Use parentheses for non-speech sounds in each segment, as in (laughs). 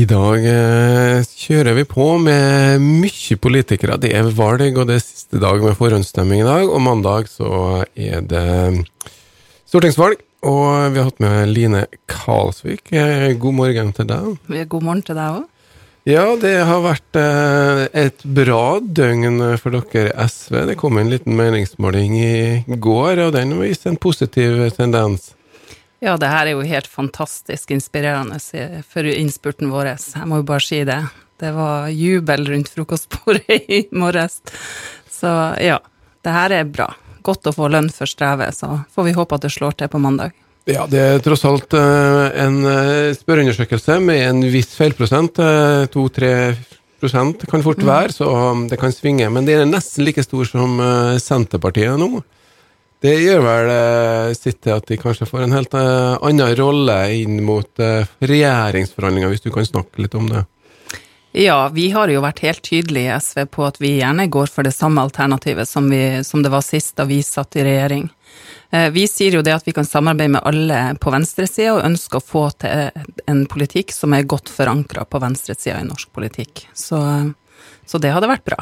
I dag eh, kjører vi på med mye politikere. Det er valg, og det er siste dag med forhåndsstemming i dag. Og mandag så er det stortingsvalg. Og vi har hatt med Line Karlsvik. Eh, god morgen til deg. God morgen til deg òg. Ja, det har vært eh, et bra døgn for dere SV. Det kom en liten meningsmåling i går, og den viste en positiv tendens. Ja, det her er jo helt fantastisk inspirerende for innspurten vår. Jeg må jo bare si det. Det var jubel rundt frokostbordet (laughs) i morges. Så ja, det her er bra. Godt å få lønn for strevet, så får vi håpe at det slår til på mandag. Ja, det er tross alt uh, en uh, spørreundersøkelse med en viss feilprosent. Uh, To-tre prosent kan fort være, mm. så det kan svinge. Men det er nesten like stor som Senterpartiet nå. Det gjør vel eh, sitt til at de kanskje får en helt eh, annen rolle inn mot eh, regjeringsforhandlinger, hvis du kan snakke litt om det? Ja, vi har jo vært helt tydelige i SV på at vi gjerne går for det samme alternativet som, vi, som det var sist da vi satt i regjering. Vi sier jo det at vi kan samarbeide med alle på venstresida, og ønsker å få til en politikk som er godt forankra på venstresida i norsk politikk. Så, så det hadde vært bra.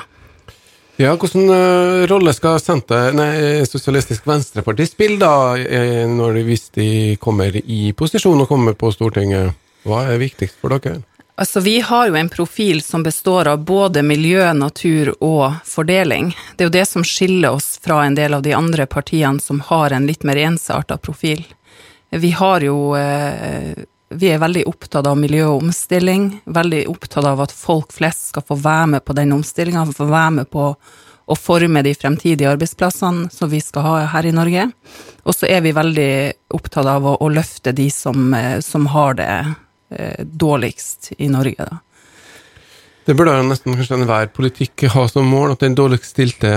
Ja, Hvilken uh, rolle skal Senter, nei, Sosialistisk Venstreparti spille da, når de, hvis de kommer i posisjon og kommer på Stortinget? Hva er viktigst for dere? Altså, Vi har jo en profil som består av både miljø, natur og fordeling. Det er jo det som skiller oss fra en del av de andre partiene som har en litt mer ensarta profil. Vi har jo uh, vi er veldig opptatt av miljø og omstilling, veldig opptatt av at folk flest skal få være med på den omstillinga, få være med på å forme de fremtidige arbeidsplassene som vi skal ha her i Norge. Og så er vi veldig opptatt av å, å løfte de som, eh, som har det eh, dårligst i Norge, da. Det burde jo nesten kanskje enhver politikk ha som mål, at den dårligst stilte,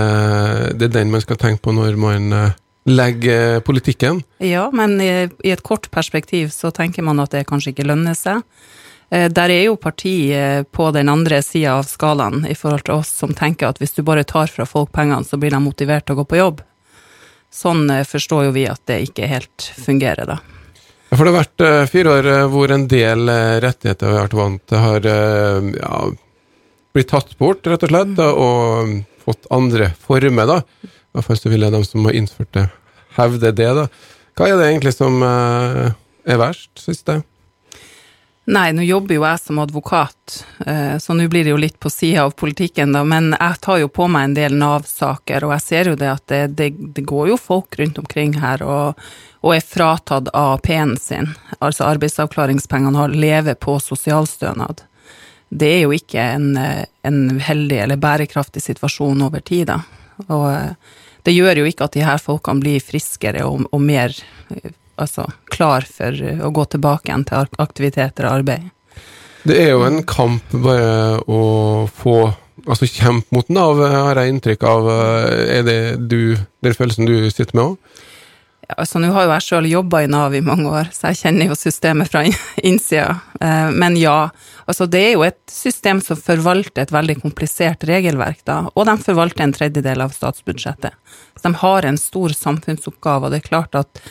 det er den man skal tenke på når man eh, legge politikken? Ja, men i, i, et kort perspektiv så tenker man at det kanskje ikke lønner seg. Eh, der er jo partiet eh, på den andre sida av skalaen i forhold til oss som tenker at hvis du bare tar fra folk pengene, så blir de motivert til å gå på jobb. Sånn eh, forstår jo vi at det ikke helt fungerer, da. For det har vært fire år hvor en del rettigheter vi har vant har ja, blitt tatt bort, rett og slett, og, og fått andre former, da. Hvert fall så vil jeg de som har innført det, hevde det, da. Hva er det egentlig som uh, er verst, syns du? Nei, nå jobber jo jeg som advokat, eh, så nå blir det jo litt på sida av politikken, da, men jeg tar jo på meg en del Nav-saker, og jeg ser jo det at det, det, det, går jo folk rundt omkring her og, og er fratatt AAP-en sin, altså arbeidsavklaringspengene, har lever på sosialstønad. Det er jo ikke en, eh, en heldig eller bærekraftig situasjon over tid, da. Og det gjør jo ikke at de her folkene blir friskere og, og mer altså, klar for å gå tilbake igjen til aktiviteter og arbeid. Det er jo en kamp bare å få Altså kjempe mot Nav, har jeg inntrykk av. Er det du, den følelsen du sitter med òg? Altså Nå har jo jeg sjøl jobba i Nav i mange år, så jeg kjenner jo systemet fra (laughs) innsida. Eh, men ja, altså det er jo et system som forvalter et veldig komplisert regelverk, da, og de forvalter en tredjedel av statsbudsjettet. Så de har en stor samfunnsoppgave, og det er klart at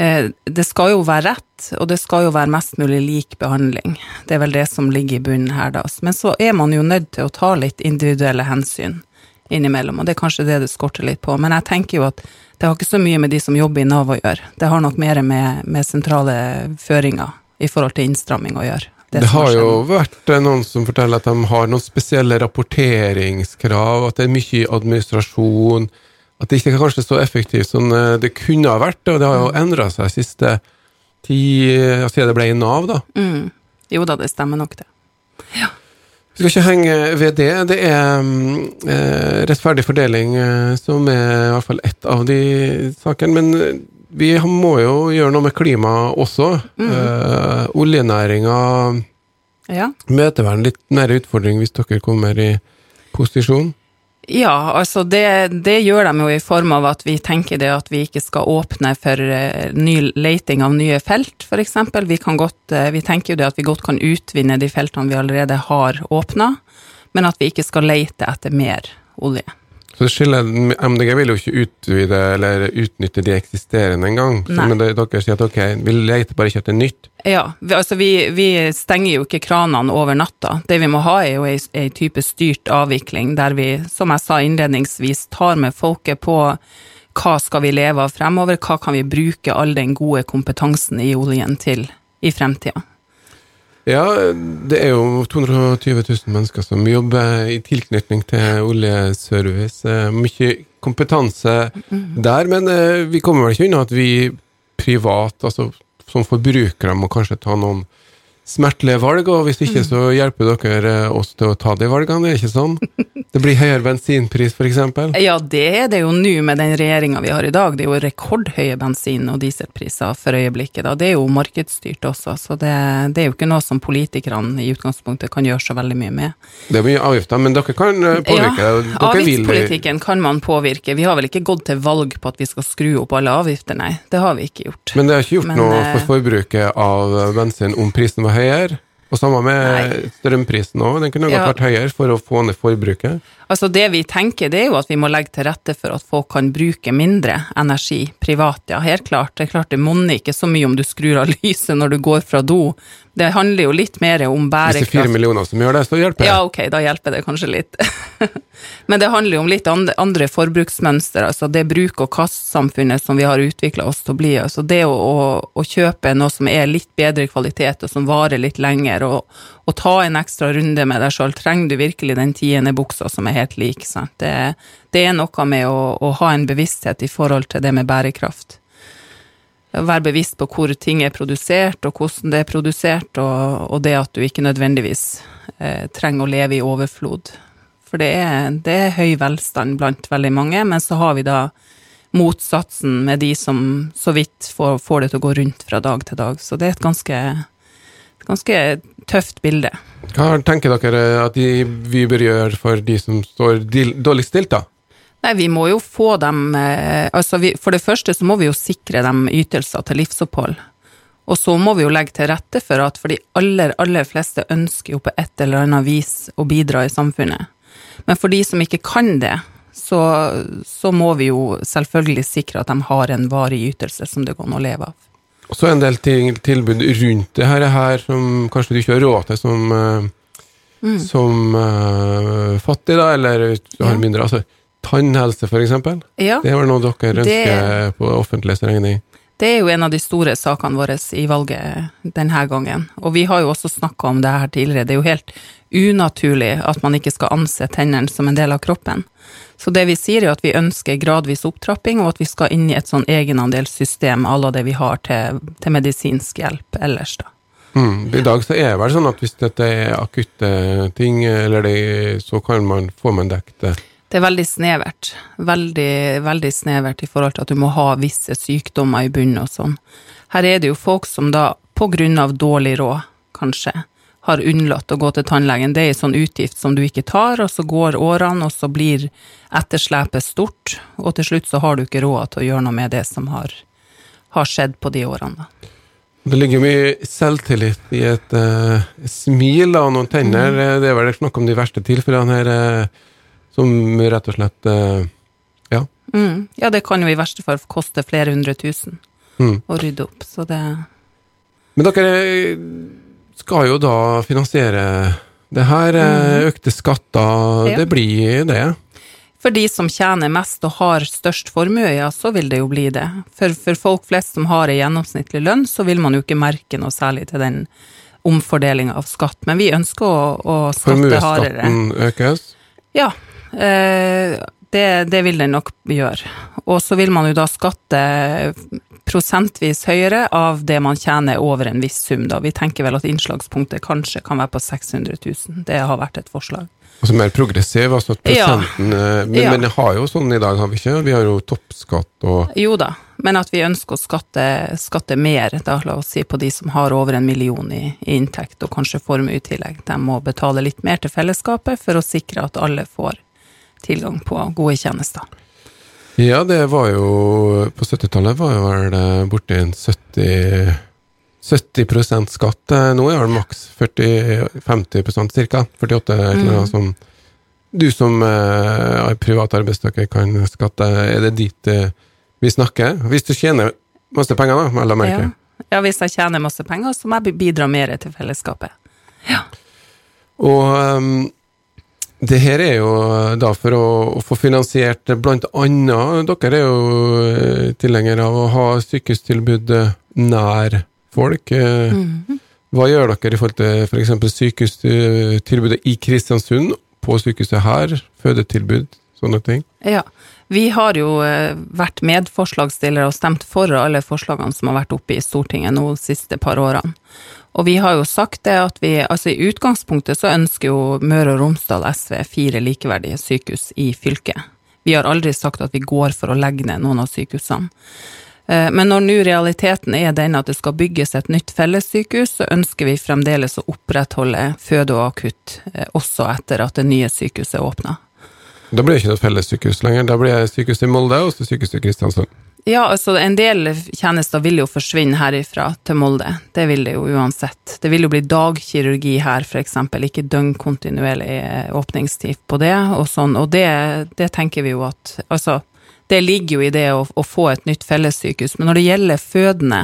eh, det skal jo være rett, og det skal jo være mest mulig lik behandling. Det er vel det som ligger i bunnen her, da. Men så er man jo nødt til å ta litt individuelle hensyn innimellom, og det er kanskje det det skorter litt på. Men jeg tenker jo at det har ikke så mye med de som jobber i Nav å gjøre. Det har nok mer med, med sentrale føringer i forhold til innstramming å gjøre. Det, det har jo vært noen som forteller at de har noen spesielle rapporteringskrav, at det er mye administrasjon, at det ikke er kanskje så effektivt som eh, det kunne ha vært, og det har jo mm. endra seg siste tid, siden det ble i Nav, da. Mm. Jo da, det stemmer nok, det. Ja. Vi skal ikke henge ved det. Det er eh, rettferdig fordeling eh, som er i hvert fall ett av de sakene. Men vi må jo gjøre noe med klimaet også. Mm. Eh, Oljenæringa ja. møter vel en litt nære utfordring hvis dere kommer i posisjon? Ja, altså det, det, gjør de jo i form av at vi tenker det at vi ikke skal åpne for uh, ny leiting av nye felt, f.eks. Vi, uh, vi tenker jo det at vi godt kan utvinne de feltene vi allerede har åpna, men at vi ikke skal leite etter mer olje. Så det skiller, MDG vil jo ikke utvide eller utnytte de eksisterende engang. Men dere sier at ok, vi leter bare ikke etter nytt. Ja, vi, altså vi, vi stenger jo ikke kranene over natta. Det vi må ha er jo ei, ei type styrt avvikling, der vi, som jeg sa innledningsvis, tar med folket på hva skal vi leve av fremover, hva kan vi bruke all den gode kompetansen i oljen til i fremtida. Ja, det er jo 220 000 mennesker som jobber i tilknytning til oljeservice. Eh, Mye kompetanse der, men eh, vi kommer vel ikke unna at vi privat, altså som forbrukere, må kanskje ta noen smertelige valg, og hvis ikke så hjelper dere eh, oss til å ta de valgene, er det ikke sånn? (laughs) Det blir høyere bensinpris, eksempel. Ja, det er det jo nå med den regjeringa vi har i dag. Det er jo rekordhøye bensin- og dieselpriser for øyeblikket. Da. Det er jo markedsstyrt også, så det, det er jo ikke noe som politikerne i utgangspunktet kan gjøre så veldig mye med. Det er mye avgifter, men dere kan påvirke påvirke. Ja, dere vil- avgiftspolitikken kan man påvirke. Vi har vel ikke gått til valg på at vi skal skru opp alle avgifter, nei. Det har vi ikke gjort. Men det har ikke gjort Men, noe eh, for forbruket av bensin om prisen var høyere? Og samme med strømprisen òg, den kunne godt vært høyere for å få ned forbruket. Altså Det vi tenker, det er jo at vi må legge til rette for at folk kan bruke mindre energi privat, ja. Helt klart. Det er klart det monner ikke så mye om du skrur av lyset når du går fra do. Det handler jo litt mer om bærekraft. Hvis det er fire millioner som gjør det, så hjelper det. Ja, ok, da hjelper det kanskje litt. (laughs) Men det handler jo om litt andre, forbruksmønster, altså det bruk- og kastsamfunnet som vi har utvikla oss til å bli. Altså det å, å, å kjøpe noe som er litt bedre kvalitet, og som varer litt lenger, og, og ta en ekstra runde med deg sjøl, trenger du virkelig den tiende buksa som er helt lik? Sant? Det, det er noe med å, å ha en bevissthet i forhold til det med bærekraft. Være bevisst på hvor ting er produsert, og hvordan det er produsert, og, og det at du ikke nødvendigvis eh, trenger å leve i overflod. For det er, det er høy velstand blant veldig mange, men så har vi da motsatsen med de som så vidt får, får det til å gå rundt fra dag til dag. Så det er et ganske, ganske tøft bilde. Hva tenker dere at de, vi bør gjøre for de som står dårligst stilt, da? Nei, vi må jo få dem eh, Altså, vi, for det første så må vi jo sikre dem ytelser til livsopphold. Og så må vi jo legge til rette for at for de aller, aller fleste ønsker jo på et eller annet vis å bidra i samfunnet. Men for de som ikke kan det, så, så må vi jo selvfølgelig sikre at de har en varig ytelse som det går an å leve av. Og så en del tilbud rundt det her, her som kanskje du ikke har råd til som, mm. som uh, fattig, da, eller du har mindre. Altså, tannhelse, eksempel. Ja, Det var noe dere ønsker Det- på offentligs regning. Det er jo en av de store sakene våre i valget denne gangen. Og vi har jo også snakka om det her tidligere. Det er jo helt unaturlig at man ikke skal anse tennene som en del av kroppen. Så det vi sier er at vi ønsker gradvis opptrapping, og at vi skal inn i et sånn egenandelssystem à la det vi har til, til medisinsk hjelp ellers, da. Mm. I dag så er det vel sånn at hvis dette er akutte ting, eller det, så kan man, får man dekket det. Det er veldig snevert. Veldig, veldig snevert i forhold til at du må ha visse sykdommer i bunnen og sånn. Her er det jo folk som da, på grunn av dårlig råd, kanskje, har unnlatt å gå til tannlegen. Det er en sånn utgift som du ikke tar, og så går årene, og så blir etterslepet stort, og til slutt så har du ikke råd til å gjøre noe med det som har, har skjedd på de årene. da. Det ligger mye selvtillit i et uh, smil og noen tenner. Mm. Det er vel noe om de verste tilfellene her, eh, som rett og slett eh, Ja. Mm. Ja, det kan jo i verste fall koste flere hundre tusen Mm. å rydde opp, så det Men dere eh, skal jo da finansiere det her. eh, Økte skatter, Mm. Ja. det blir det. For de som tjener mest og har størst formue, ja, så vil det jo bli det. For, for folk flest som har en gjennomsnittlig lønn, så vil man jo ikke merke noe særlig til den omfordelinga av skatt. Men vi ønsker å, å skatte hardere. Formuesskatten økes. Ja, det, det vil den nok gjøre. Og så vil man jo da skatte prosentvis høyere av det man tjener over en viss sum, da. Vi tenker vel at innslagspunktet kanskje kan være på 600 000. Det har vært et forslag. Altså mer progressiv, altså at prosenten ja. men, Ja. men det har jo sånn i dag, har vi ikke? Vi har jo toppskatt og Jo da, men at vi ønsker å skatte, skatte mer, da, la oss si på de som har over en million i, i inntekt og kanskje formue i tillegg. De må betale litt mer til fellesskapet for å sikre at alle får tilgang på gode tjenester. Ja, det var jo På 70-tallet var jo vel eh, borti en 70 70% skatt. Eh, Nå er det maks 40-50% ca. 48 eller noe som du som uh, privat arbeidstaker kan skatte, er det dit uh, vi snakker? Hvis du tjener masse penger, da, vel å merke. Ja. ja, hvis jeg tjener masse penger, så må jeg bidra mer til fellesskapet. Ja. Og um, det her er jo da for å, få finansiert blant annet Dere er jo tilhengere av å ha sykehustilbud nær folk. Mm. Hva gjør dere i forhold til f.eks. sykehustilbudet i Kristiansund, på sykehuset her, fødetilbud, sånne ting? Ja, vi har jo eh, vært medforslagsstillere og stemt for alle forslagene som har vært oppe i Stortinget nå de siste par årene. Og vi har jo sagt det at vi, altså i utgangspunktet så ønsker jo Møre og Romsdal SV fire likeverdige sykehus i fylket. Vi har aldri sagt at vi går for å legge ned noen av sykehusene. Eh, men når nå realiteten er den at det skal bygges et nytt fellessykehus, så ønsker vi fremdeles å opprettholde føde og akutt eh, også etter at det nye sykehuset åpner. Da blir det ikke noe fellessykehus lenger, da blir det sykehus i Molde og så sykehus i Kristiansund? Ja, altså en del tjenester vil jo forsvinne herifra til Molde, det vil det jo uansett. Det vil jo bli dagkirurgi her, eksempel, ikke døgnkontinuerlig eh, åpningstid på det, og sånn, og det, det tenker vi jo at Altså, det ligger jo i det å, å få et nytt fellessykehus. Men når det gjelder fødende,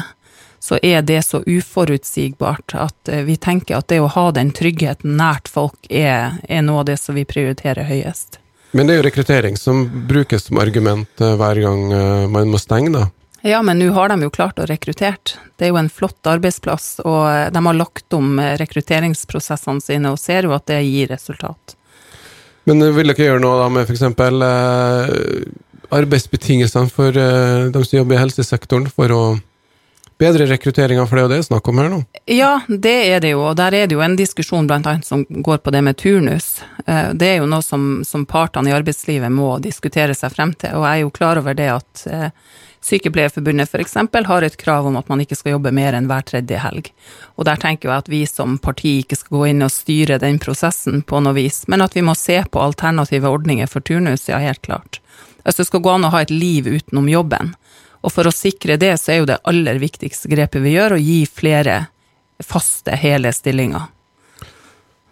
så er det så uforutsigbart at eh, vi tenker at det å ha den tryggheten nært folk er, er noe av det som vi prioriterer høyest. Men det er jo rekruttering som brukes som argument eh, hver gang eh, man må stenge, da. Ja, men nå har de jo klart å rekruttere. Det er jo en flott arbeidsplass, og de har lagt om rekrutteringsprosessene sine og ser jo at det gir resultat. Men vil dere gjøre noe da med f.eks. Eh, arbeidsbetingelsene for uh, de som jobber i helsesektoren, for å bedre rekrutteringa, for det er jo det snakk om her nå? Ja, det er det jo, og der er det jo en diskusjon blant annet som går på det med turnus. Uh, det er jo noe som, som partene i arbeidslivet må diskutere seg frem til, og jeg er jo klar over det at uh, Sykepleierforbundet f.eks. har et krav om at man ikke skal jobbe mer enn hver tredje helg. Og der tenker jeg at vi som parti ikke skal gå inn og styre den prosessen på noe vis, men at vi må se på alternative ordninger for turnus, ja, helt klart. Altså det skal gå an å ha et liv utenom jobben. Og for å sikre det, så er jo det aller viktigste grepet vi gjør, å gi flere faste, hele stillinger.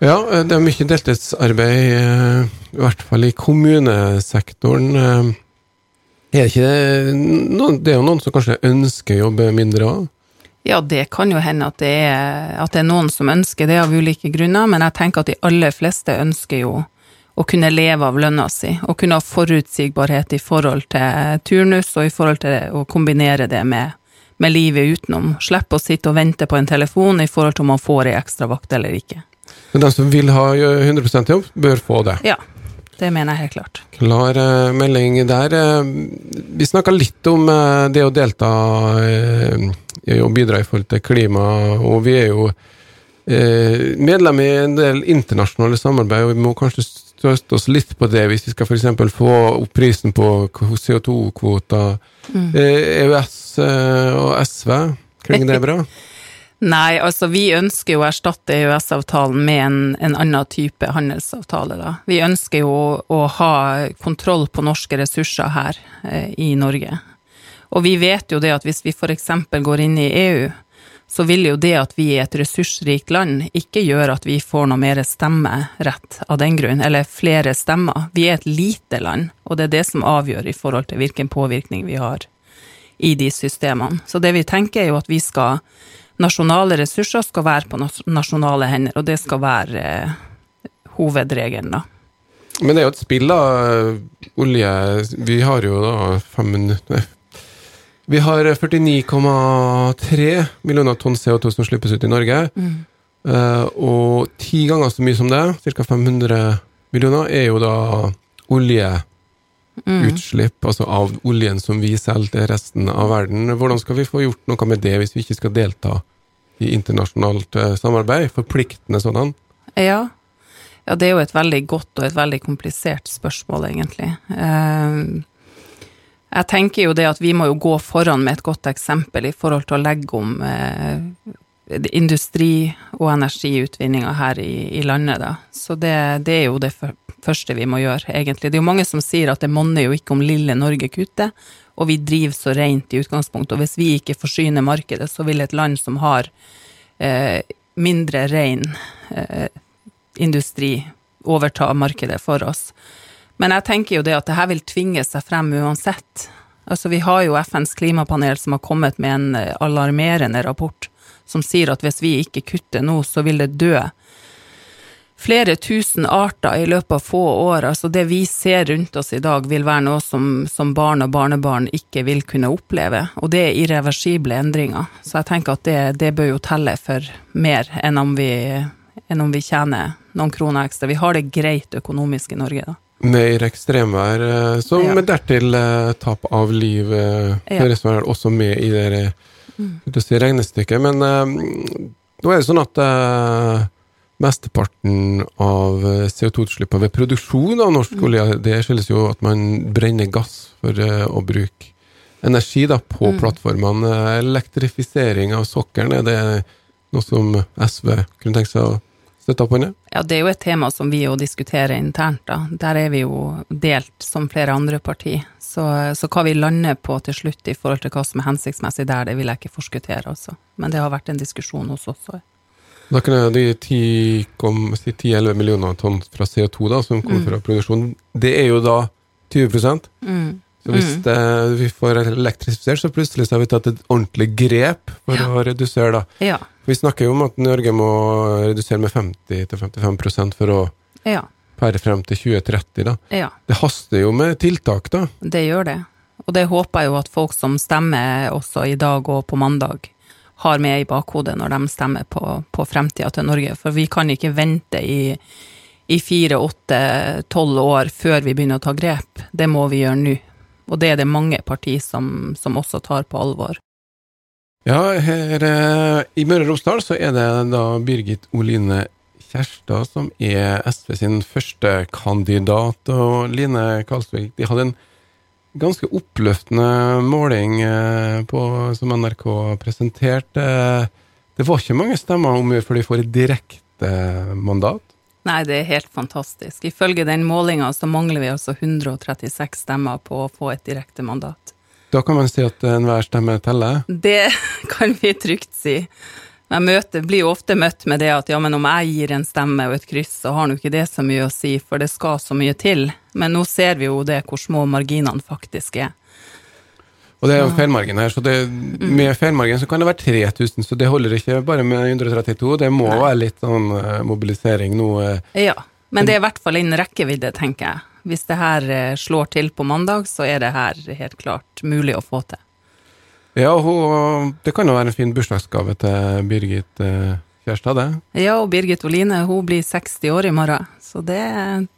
Ja, det er mye deltidsarbeid, eh, i hvert fall i kommunesektoren. Eh, er det ikke noen, Det er jo noen som kanskje ønsker å jobbe mindre òg? Ja, det kan jo hende at det, er, at det er noen som ønsker det av ulike grunner, men jeg tenker at de aller fleste ønsker jo å kunne leve av lønna si, og kunne ha forutsigbarhet i forhold til turnus, og i forhold til å kombinere det med, med livet utenom. Slippe å sitte og vente på en telefon i forhold til om man får ei ekstravakt eller ikke. Men de som vil ha 100% jobb, bør få det? Ja, det mener jeg helt klart. Klar uh, melding der. Uh, vi snakka litt om uh, det å delta og bidra i forhold til klima, og vi er jo medlem i en del internasjonale samarbeid, og vi må kanskje trøste oss litt på det, hvis vi skal f.eks. få opp prisen på CO2-kvoter. Mm. EØS eh, e og SV, klinger det bra? (laughs) Nei, altså vi ønsker jo å erstatte EØS-avtalen med en, en, annen type handelsavtale, da. Vi ønsker jo å, å ha kontroll på norske ressurser her eh, i Norge. Og vi vet jo det at hvis vi f.eks. går inn i EU, så vil jo det at vi er et ressursrikt land, ikke gjøre at vi får noe mer stemmerett av den grunn, eller flere stemmer. Vi er et lite land, og det er det som avgjør i forhold til hvilken påvirkning vi har i de systemene. Så det vi tenker er jo at vi skal Nasjonale ressurser skal være på nasjonale hender, og det skal være eh, hovedregelen, da. Men det er jo et spill, da. Olje Vi har jo da 500, vi har 49,3 millioner tonn CO2 som slippes ut i Norge. Mm. Uh, og ti ganger så mye som det, ca. 500 millioner, er jo da oljeutslipp, mm. altså av oljen som vi selger til resten av verden. Hvordan skal vi få gjort noe med det hvis vi ikke skal delta i internasjonalt uh, samarbeid? Forpliktende sådan? Ja. ja. det er jo et veldig godt og et veldig komplisert spørsmål, egentlig. Uh, jeg tenker jo det at vi må jo gå foran med et godt eksempel i forhold til å legge om eh, industri og energiutvinninga her i, i, landet, da. Så det, det, er jo det første vi må gjøre, egentlig. Det er jo mange som sier at det monner jo ikke om lille Norge kutter, og vi driver så rent i utgangspunktet. Og hvis vi ikke forsyner markedet, så vil et land som har eh, mindre ren eh, industri overta markedet for oss. Men jeg tenker jo det at det her vil tvinge seg frem uansett. Altså, vi har jo FNs klimapanel som har kommet med en eh, alarmerende rapport som sier at hvis vi ikke kutter nå, så vil det dø flere tusen arter i løpet av få år. Altså det vi ser rundt oss i dag, vil være noe som, som barn og barnebarn ikke vil kunne oppleve. Og det er irreversible endringer. Så jeg tenker at det, det bør jo telle for mer enn om, vi, enn om vi tjener noen kroner ekstra. Vi har det greit økonomisk i Norge, da. Mer ekstremvær, eh, som ja. dertil eh, tap av liv eh, ja. er også med i det mm. si regnestykket. Men uh, nå er det sånn at uh, mesteparten av CO2-utslippene ved produksjon av norsk mm. olje, det skyldes jo at man brenner gass for uh, å bruke energi da, på mm. plattformene. Elektrifisering av sokkelen, er det noe som SV kunne tenke seg å støtte opp under? Ja, det er jo et tema som vi jo diskuterer internt, da. Der er vi jo delt som flere andre partier. Så, så hva vi lander på til slutt i forhold til hva som er hensiktsmessig der, det vil jeg ikke forskuttere, altså. Men det har vært en diskusjon hos oss òg. Da kan jeg de 10-11 millioner tonn fra CO2 da, som kommer mm. fra produksjonen, det er jo da 20 mm. Så hvis mm. det, vi får elektrifisert, så plutselig så har vi tatt et ordentlig grep for ja. å redusere, da. Ja. Vi snakker jo om at Norge må redusere med 50-55 for å ja. pære frem til 2030, da. Ja. Det haster jo med tiltak, da. Det gjør det. Og det håper jeg jo at folk som stemmer også i dag og på mandag, har med i bakhodet når de stemmer på, på fremtida til Norge. For vi kan ikke vente i, i fire, åtte, tolv år før vi begynner å ta grep. Det må vi gjøre nå. Og det er det mange partier som, som også tar på alvor. Ja, her eh, i Møre og Romsdal så er det da Birgit Oline Kjerstad som er SV sin første kandidat, og Line Kalsvik de hadde en ganske oppløftende måling eh, på, som NRK presenterte. Det var ikke mange stemmer om før de får et direkte mandat? Nei, det er helt fantastisk. Ifølge den målinga så mangler vi altså 136 stemmer på å få et direkte mandat. Da kan man si at enhver stemme teller? Det (laughs) kan vi trygt si. Jeg møter, blir jo ofte møtt med det at ja, men om jeg gir en stemme og et kryss, så har nå ikke det så mye å si, for det skal så mye til. Men nå ser vi jo det, hvor små marginene faktisk er. Og det er jo feilmargin her, så det, mm. med feilmargin så kan det være 3000, så det holder ikke bare med 132. Det må Nei. være litt sånn uh, mobilisering nå. Uh, ja, men det er i hvert fall innen rekkevidde, tenker jeg hvis det her eh, slår til på mandag, så er det her helt klart mulig å få til. Ja, hun, det kan jo være en fin bursdagsgave til Birgit eh, Kjærstad, det? Ja, og Birgit Oline hun blir 60 år i morgen, så det,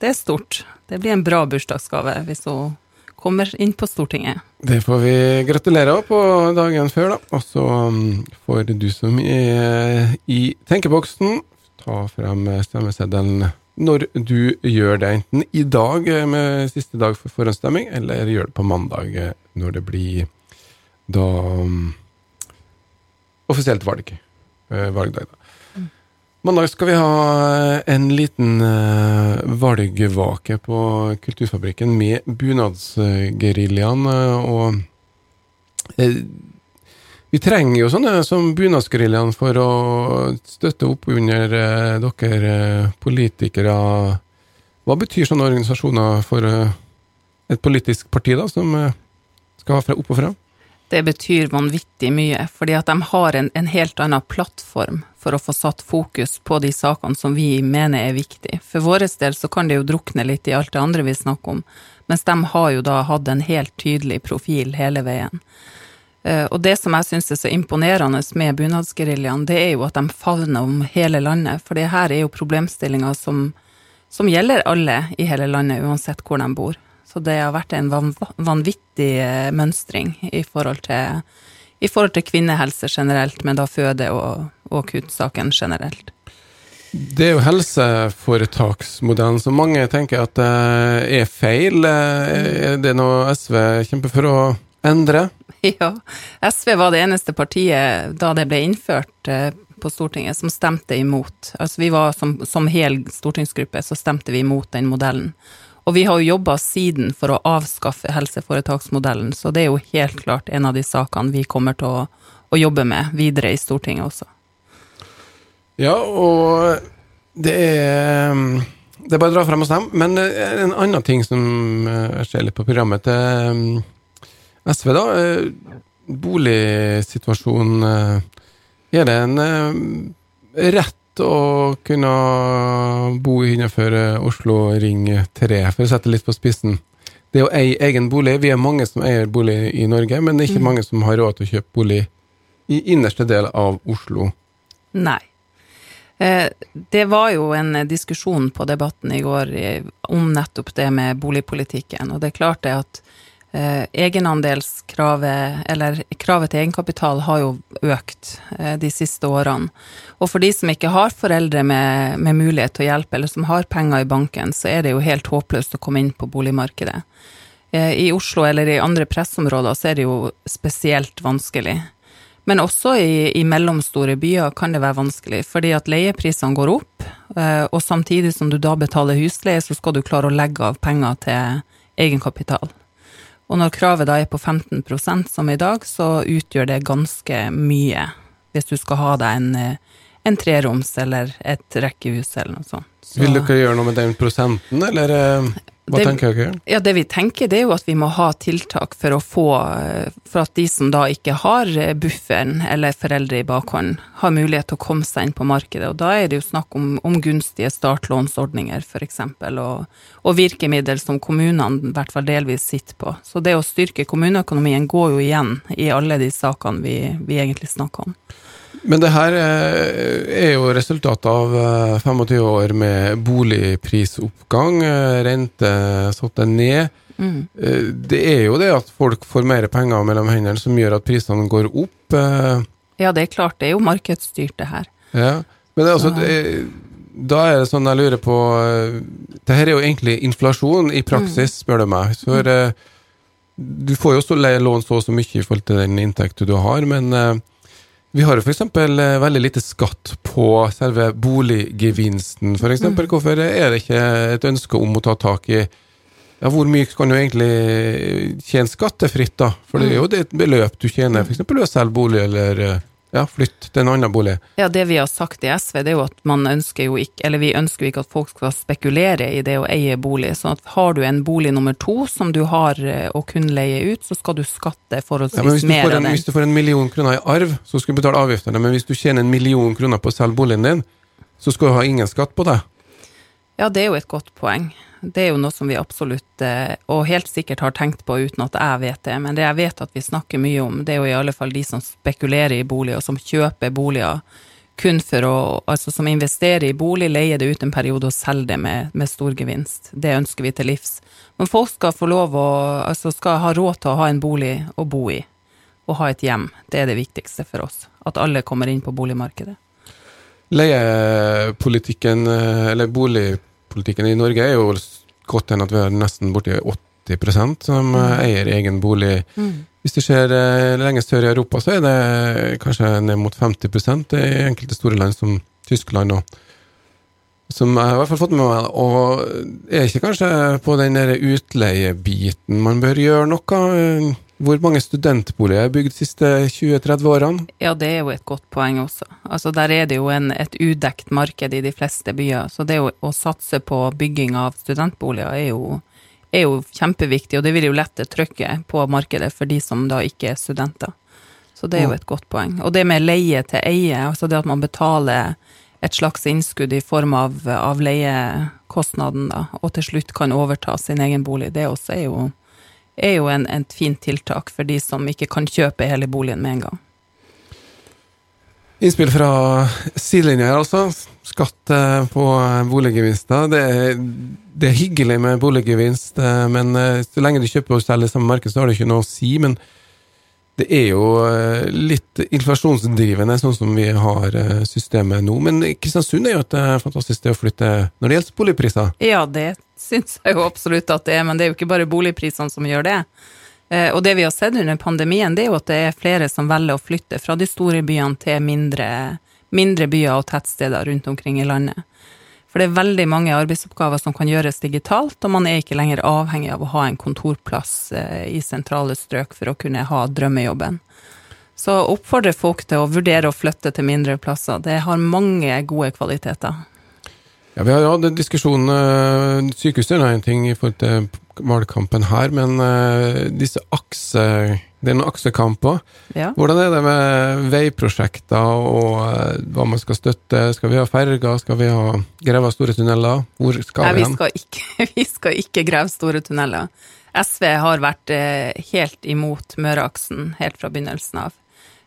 det er stort. Det blir en bra bursdagsgave hvis hun kommer inn på Stortinget. Det får vi gratulere på dagen før, da. Og så um, får du som er i tenkeboksen, ta frem stemmeseddelen når du gjør det, enten i dag eh, med siste dag for forhåndsstemming, eller gjør det på mandag eh, når det blir da um, offisielt valg. Uh, valgdag, da. Mm. Mandag skal vi ha en liten valgvake på Kulturfabrikken med Bunadsgeriljaen. Og vi trenger jo sånne som Bunadsgeriljaen for å støtte opp under eh, dere eh, politikere. Hva betyr sånne organisasjoner for eh, et politisk parti, da, som eh, skal fra opp og frem? Det betyr vanvittig mye, fordi at de har en, en, helt annen plattform for å få satt fokus på de sakene som vi mener er viktige. For vår del så kan det jo drukne litt i alt det andre vi snakker om, mens de har jo da hatt en helt tydelig profil hele veien. Eh, og det som jeg syns er så imponerende med bunadsgeriljaen, det er jo at de favner om hele landet. For det her er jo problemstillinger som, som, gjelder alle i hele landet, uansett hvor de bor. Så det har vært en vanvittig eh, mønstring i forhold til, i forhold til kvinnehelse generelt, men da føde- og, og akuttsaken generelt. Det er jo helseforetaksmodellen som mange tenker at det er feil. Er det noe SV kjemper for å endre? (laughs) Ja. SV var det eneste partiet da det ble innført eh, på Stortinget som stemte imot. Altså vi var som, som hel stortingsgruppe så stemte vi imot den modellen. Og vi har jo jobba siden for å avskaffe helseforetaksmodellen, så det er jo helt klart en av de sakene vi kommer til å, å jobbe med videre i Stortinget også. Ja, og det er det er bare å dra frem og stemme. Men eh, en annen ting som eh, jeg ser litt på programmet til SV, da. eh, Boligsituasjonen. eh, Er det en eh, rett å kunne bo innenfor Oslo Ring 3, for å sette litt på spissen? Det å eie egen bolig. Vi er mange som eier bolig i Norge, men det er ikke mange som har råd til å kjøpe bolig i innerste del av Oslo. Nei. Det var jo en diskusjon på Debatten i går om nettopp det med boligpolitikken, og det er klart det at egenandelskravet, eller kravet til egenkapital, har jo økt eh, de siste årene. Og for de som ikke har foreldre med, med mulighet til å hjelpe, eller som har penger i banken, så er det jo helt håpløst å komme inn på boligmarkedet. Eh, I Oslo eller i andre pressområder så er det jo spesielt vanskelig. Men også i, i mellomstore byer kan det være vanskelig, fordi at leieprisene går opp, eh, og samtidig som du da betaler husleie, så skal du klare å legge av penger til egenkapital. Og når kravet da er på 15% som i dag, så utgjør det ganske mye hvis du skal ha deg en, eh, en treroms eller et rekkehus eller noe sånt. Så- Vil dere gjøre noe med den prosenten, eller eh, hva Det- tenker dere? Ja, det vi tenker, det er jo at vi må ha tiltak for å få For at de som da ikke har eh, bufferen eller foreldre i bakhånd, har mulighet til å komme seg inn på markedet. Og da er det jo snakk om, om gunstige startlånsordninger, f.eks., og, og virkemidler som kommunene i hvert fall delvis sitter på. Så det å styrke kommuneøkonomien går jo igjen i alle de sakene vi, vi egentlig snakker om. Men det her eh, er jo resultatet av eh, 25 år med boligprisoppgang, eh, rente satte ned. Mm. Eh, Det er jo det at folk får mer penger mellom hendene som gjør at prisene går opp. eh, Ja, det er klart, det er jo markedsstyrt, det her. Ja. Men det er altså, det, da er det sånn jeg lurer på eh, Det her er jo egentlig inflasjon i praksis, spør du meg. For eh, du får jo lån så og så mye i forhold til den inntekten du har, men eh, vi har jo f.eks. veldig lite skatt på selve boliggevinsten, f.eks. eksempel Hvorfor er det ikke et ønske om å ta tak i ja, Hvor mye kan du egentlig tjene skattefritt, da? For det er jo det et beløp du tjener f.eks. ved å selge bolig, eller eh, ja, flytt til en annen bolig. Ja, det vi har sagt i SV, det er jo at man ønsker jo ikke, eller vi ønsker jo ikke at folk skal spekulere i det å eie bolig. Så at har du en bolig nummer to som du har eh, å kunne leie ut, så skal du skatte Ja, forholdsvis du, mer får av den. hvis du får en million kroner i arv, så skal du betale avgiftene. Men hvis du tjener en million kroner på å selge boligen din, så skal du ha ingen skatt på det. Ja, det er jo et godt poeng. Det er jo noe som vi absolutt, eh, og helt sikkert har tenkt på uten at jeg vet det, men det jeg vet at vi snakker mye om, det er jo i alle fall de som spekulerer i bolig, og som kjøper boliger kun for å, altså som investerer i bolig, leier det ut en periode og selger det med, med stor gevinst. Det ønsker vi til livs. Men folk skal få lov å, altså skal ha råd til å ha en bolig å bo i, og ha et hjem. Det er det viktigste for oss. At alle kommer inn på boligmarkedet. Leiepolitikken, eller eller boligpolitikken i Norge er jo godt enn at vi har nesten borti 80% som eh, eier egen bolig. Hvis du ser eh, lenger sør i Europa, så er det kanskje ned mot 50% i enkelte store land som Tyskland og som jeg har i hvert fall fått med meg, og er ikke kanskje på den utleiebiten man bør gjøre noe? Hvor mange studentboliger er bygd de siste 20-30 årene? Ja, det er jo et godt poeng også. Altså, der er det jo en, et udekt marked i de fleste byer, så det å, å satse på bygging av studentboliger er jo, er jo kjempeviktig, og det vil jo lette trykket på markedet for de som da ikke er studenter. Så det er jo et godt poeng. Og det med leie til eie, altså det at man betaler et slags innskudd i form av, av leiekostnaden, da, og til slutt kan overta sin egen bolig, det også er jo, er jo en, et fint tiltak for de som ikke kan kjøpe hele boligen med en gang. Innspill fra sidelinja her, altså. Skatt eh, på eh, boliggevinster. Det er, det er hyggelig med boliggevinst, eh, men så lenge du kjøper og selger samme marked, så har det ikke noe å si. Men det er jo eh, litt inflasjonsdrivende, sånn som vi har eh, systemet nå. Men Kristiansund er jo et eh, fantastisk sted å flytte når det gjelder boligpriser. Ja, det syns jeg jo absolutt at det er, men det er jo ikke bare boligprisene som gjør det. Og det vi har sett under pandemien, det er jo at det er flere som velger å flytte fra de store byene til mindre, mindre byer og tettsteder rundt omkring i landet. For det er veldig mange arbeidsoppgaver som kan gjøres digitalt, og man er ikke lenger avhengig av å ha en kontorplass eh, i sentrale strøk for å kunne ha drømmejobben. Så oppfordrer folk til å vurdere å flytte til mindre plasser. Det har mange gode kvaliteter. Ja, Vi har hatt en diskusjon uh, Sykehuset er en ting i forhold til valgkampen her, men uh, disse akse, det er noen aksekamper. Ja. Hvordan er det med veiprosjekter og uh, hva man skal støtte? Skal vi ha ferger? Skal vi ha greve store tunneler? Hvor skal Nei, vi vi hen? skal ikke, (laughs) vi skal ikke grave store tunneler. SV har vært eh, helt imot Møreaksen helt fra begynnelsen av.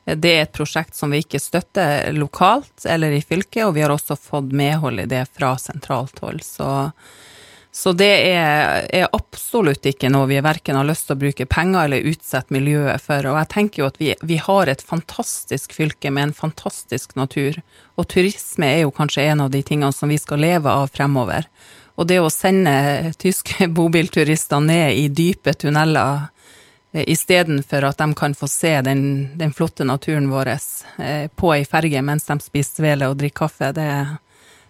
Eh, Det er et prosjekt som vi ikke støtter lokalt eller i fylket, og vi har også fått medhold i det fra sentralt hold. Så, så det er, er absolutt ikke noe vi verken har lyst til å bruke penger eller utsette miljøet for. Og jeg tenker jo at vi, vi har et fantastisk fylke med en fantastisk natur, og turisme er jo kanskje en av de tingene som vi skal leve av fremover. Og det å sende tyske (laughs) bobilturister ned i dype tunneler eh, istedenfor at de kan få se den, den flotte naturen vår eh, på ei ferge mens de spiser svele og drikker kaffe, det,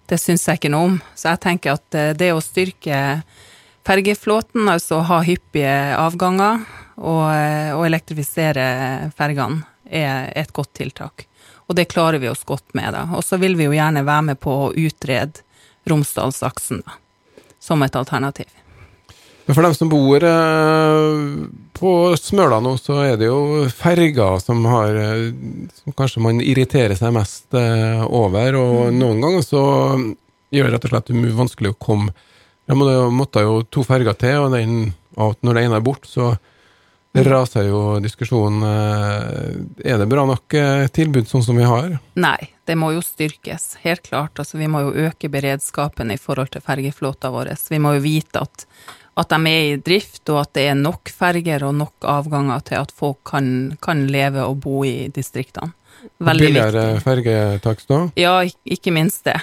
det syns jeg ikke noe om. Så jeg tenker at eh, det å styrke fergeflåten, altså ha hyppige avganger og, eh, og elektrifisere fergene, er et godt tiltak. Og det klarer vi oss godt med, da. Og så vil vi jo gjerne være med på å utrede Romsdalsaksen, da som et alternativ. Men for dem som bor eh, på Smøla nå, så er det jo ferger som har eh, Som kanskje man irriterer seg mest eh, over, og noen ganger så gjør det rett og slett vanskelig å komme må måtte jo to ferger til, og den, når det ene er borte, så raser jo diskusjonen Er det bra nok tilbud sånn som vi har? Nei, det må jo styrkes, helt klart. Altså, vi må jo øke beredskapen i forhold til fergeflåta vår. Vi må jo vite at, at de er i drift, og at det er nok ferger og nok avganger til at folk kan, kan leve og bo i distriktene. Veldig Billigere viktig. fergetakst da? Ja, ikke minst det.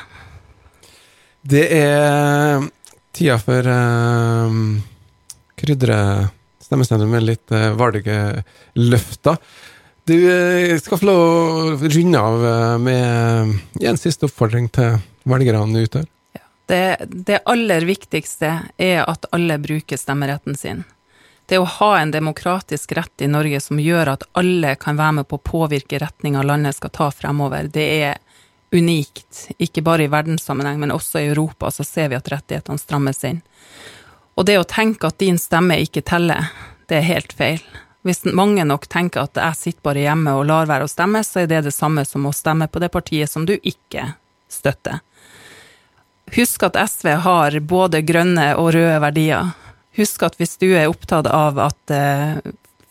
Det er tida for uh, krydre stemmestemmen med litt uh, valgløfter. Du eh, skal få lov å runde av eh, med en siste oppfordring til velgerne ute. Det, det aller viktigste er at alle bruker stemmeretten sin. Det å ha en demokratisk rett i Norge som gjør at alle kan være med på å påvirke retninga landet skal ta fremover, det er unikt. Ikke bare i verdenssammenheng, men også i Europa så ser vi at rettighetene strammes inn. Og det å tenke at din stemme ikke teller, det er helt feil. Hvis mange nok tenker at jeg sitter bare hjemme og lar være å stemme, så er det det samme som å stemme på det partiet som du ikke støtter. Husk at SV har både grønne og røde verdier. Husk at hvis du er opptatt av at eh,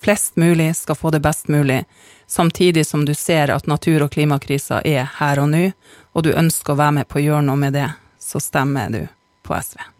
flest mulig skal få det best mulig, samtidig som du ser at natur- og klimakrisa er her og nå, og du ønsker å være med på å gjøre noe med det, så stemmer du på SV.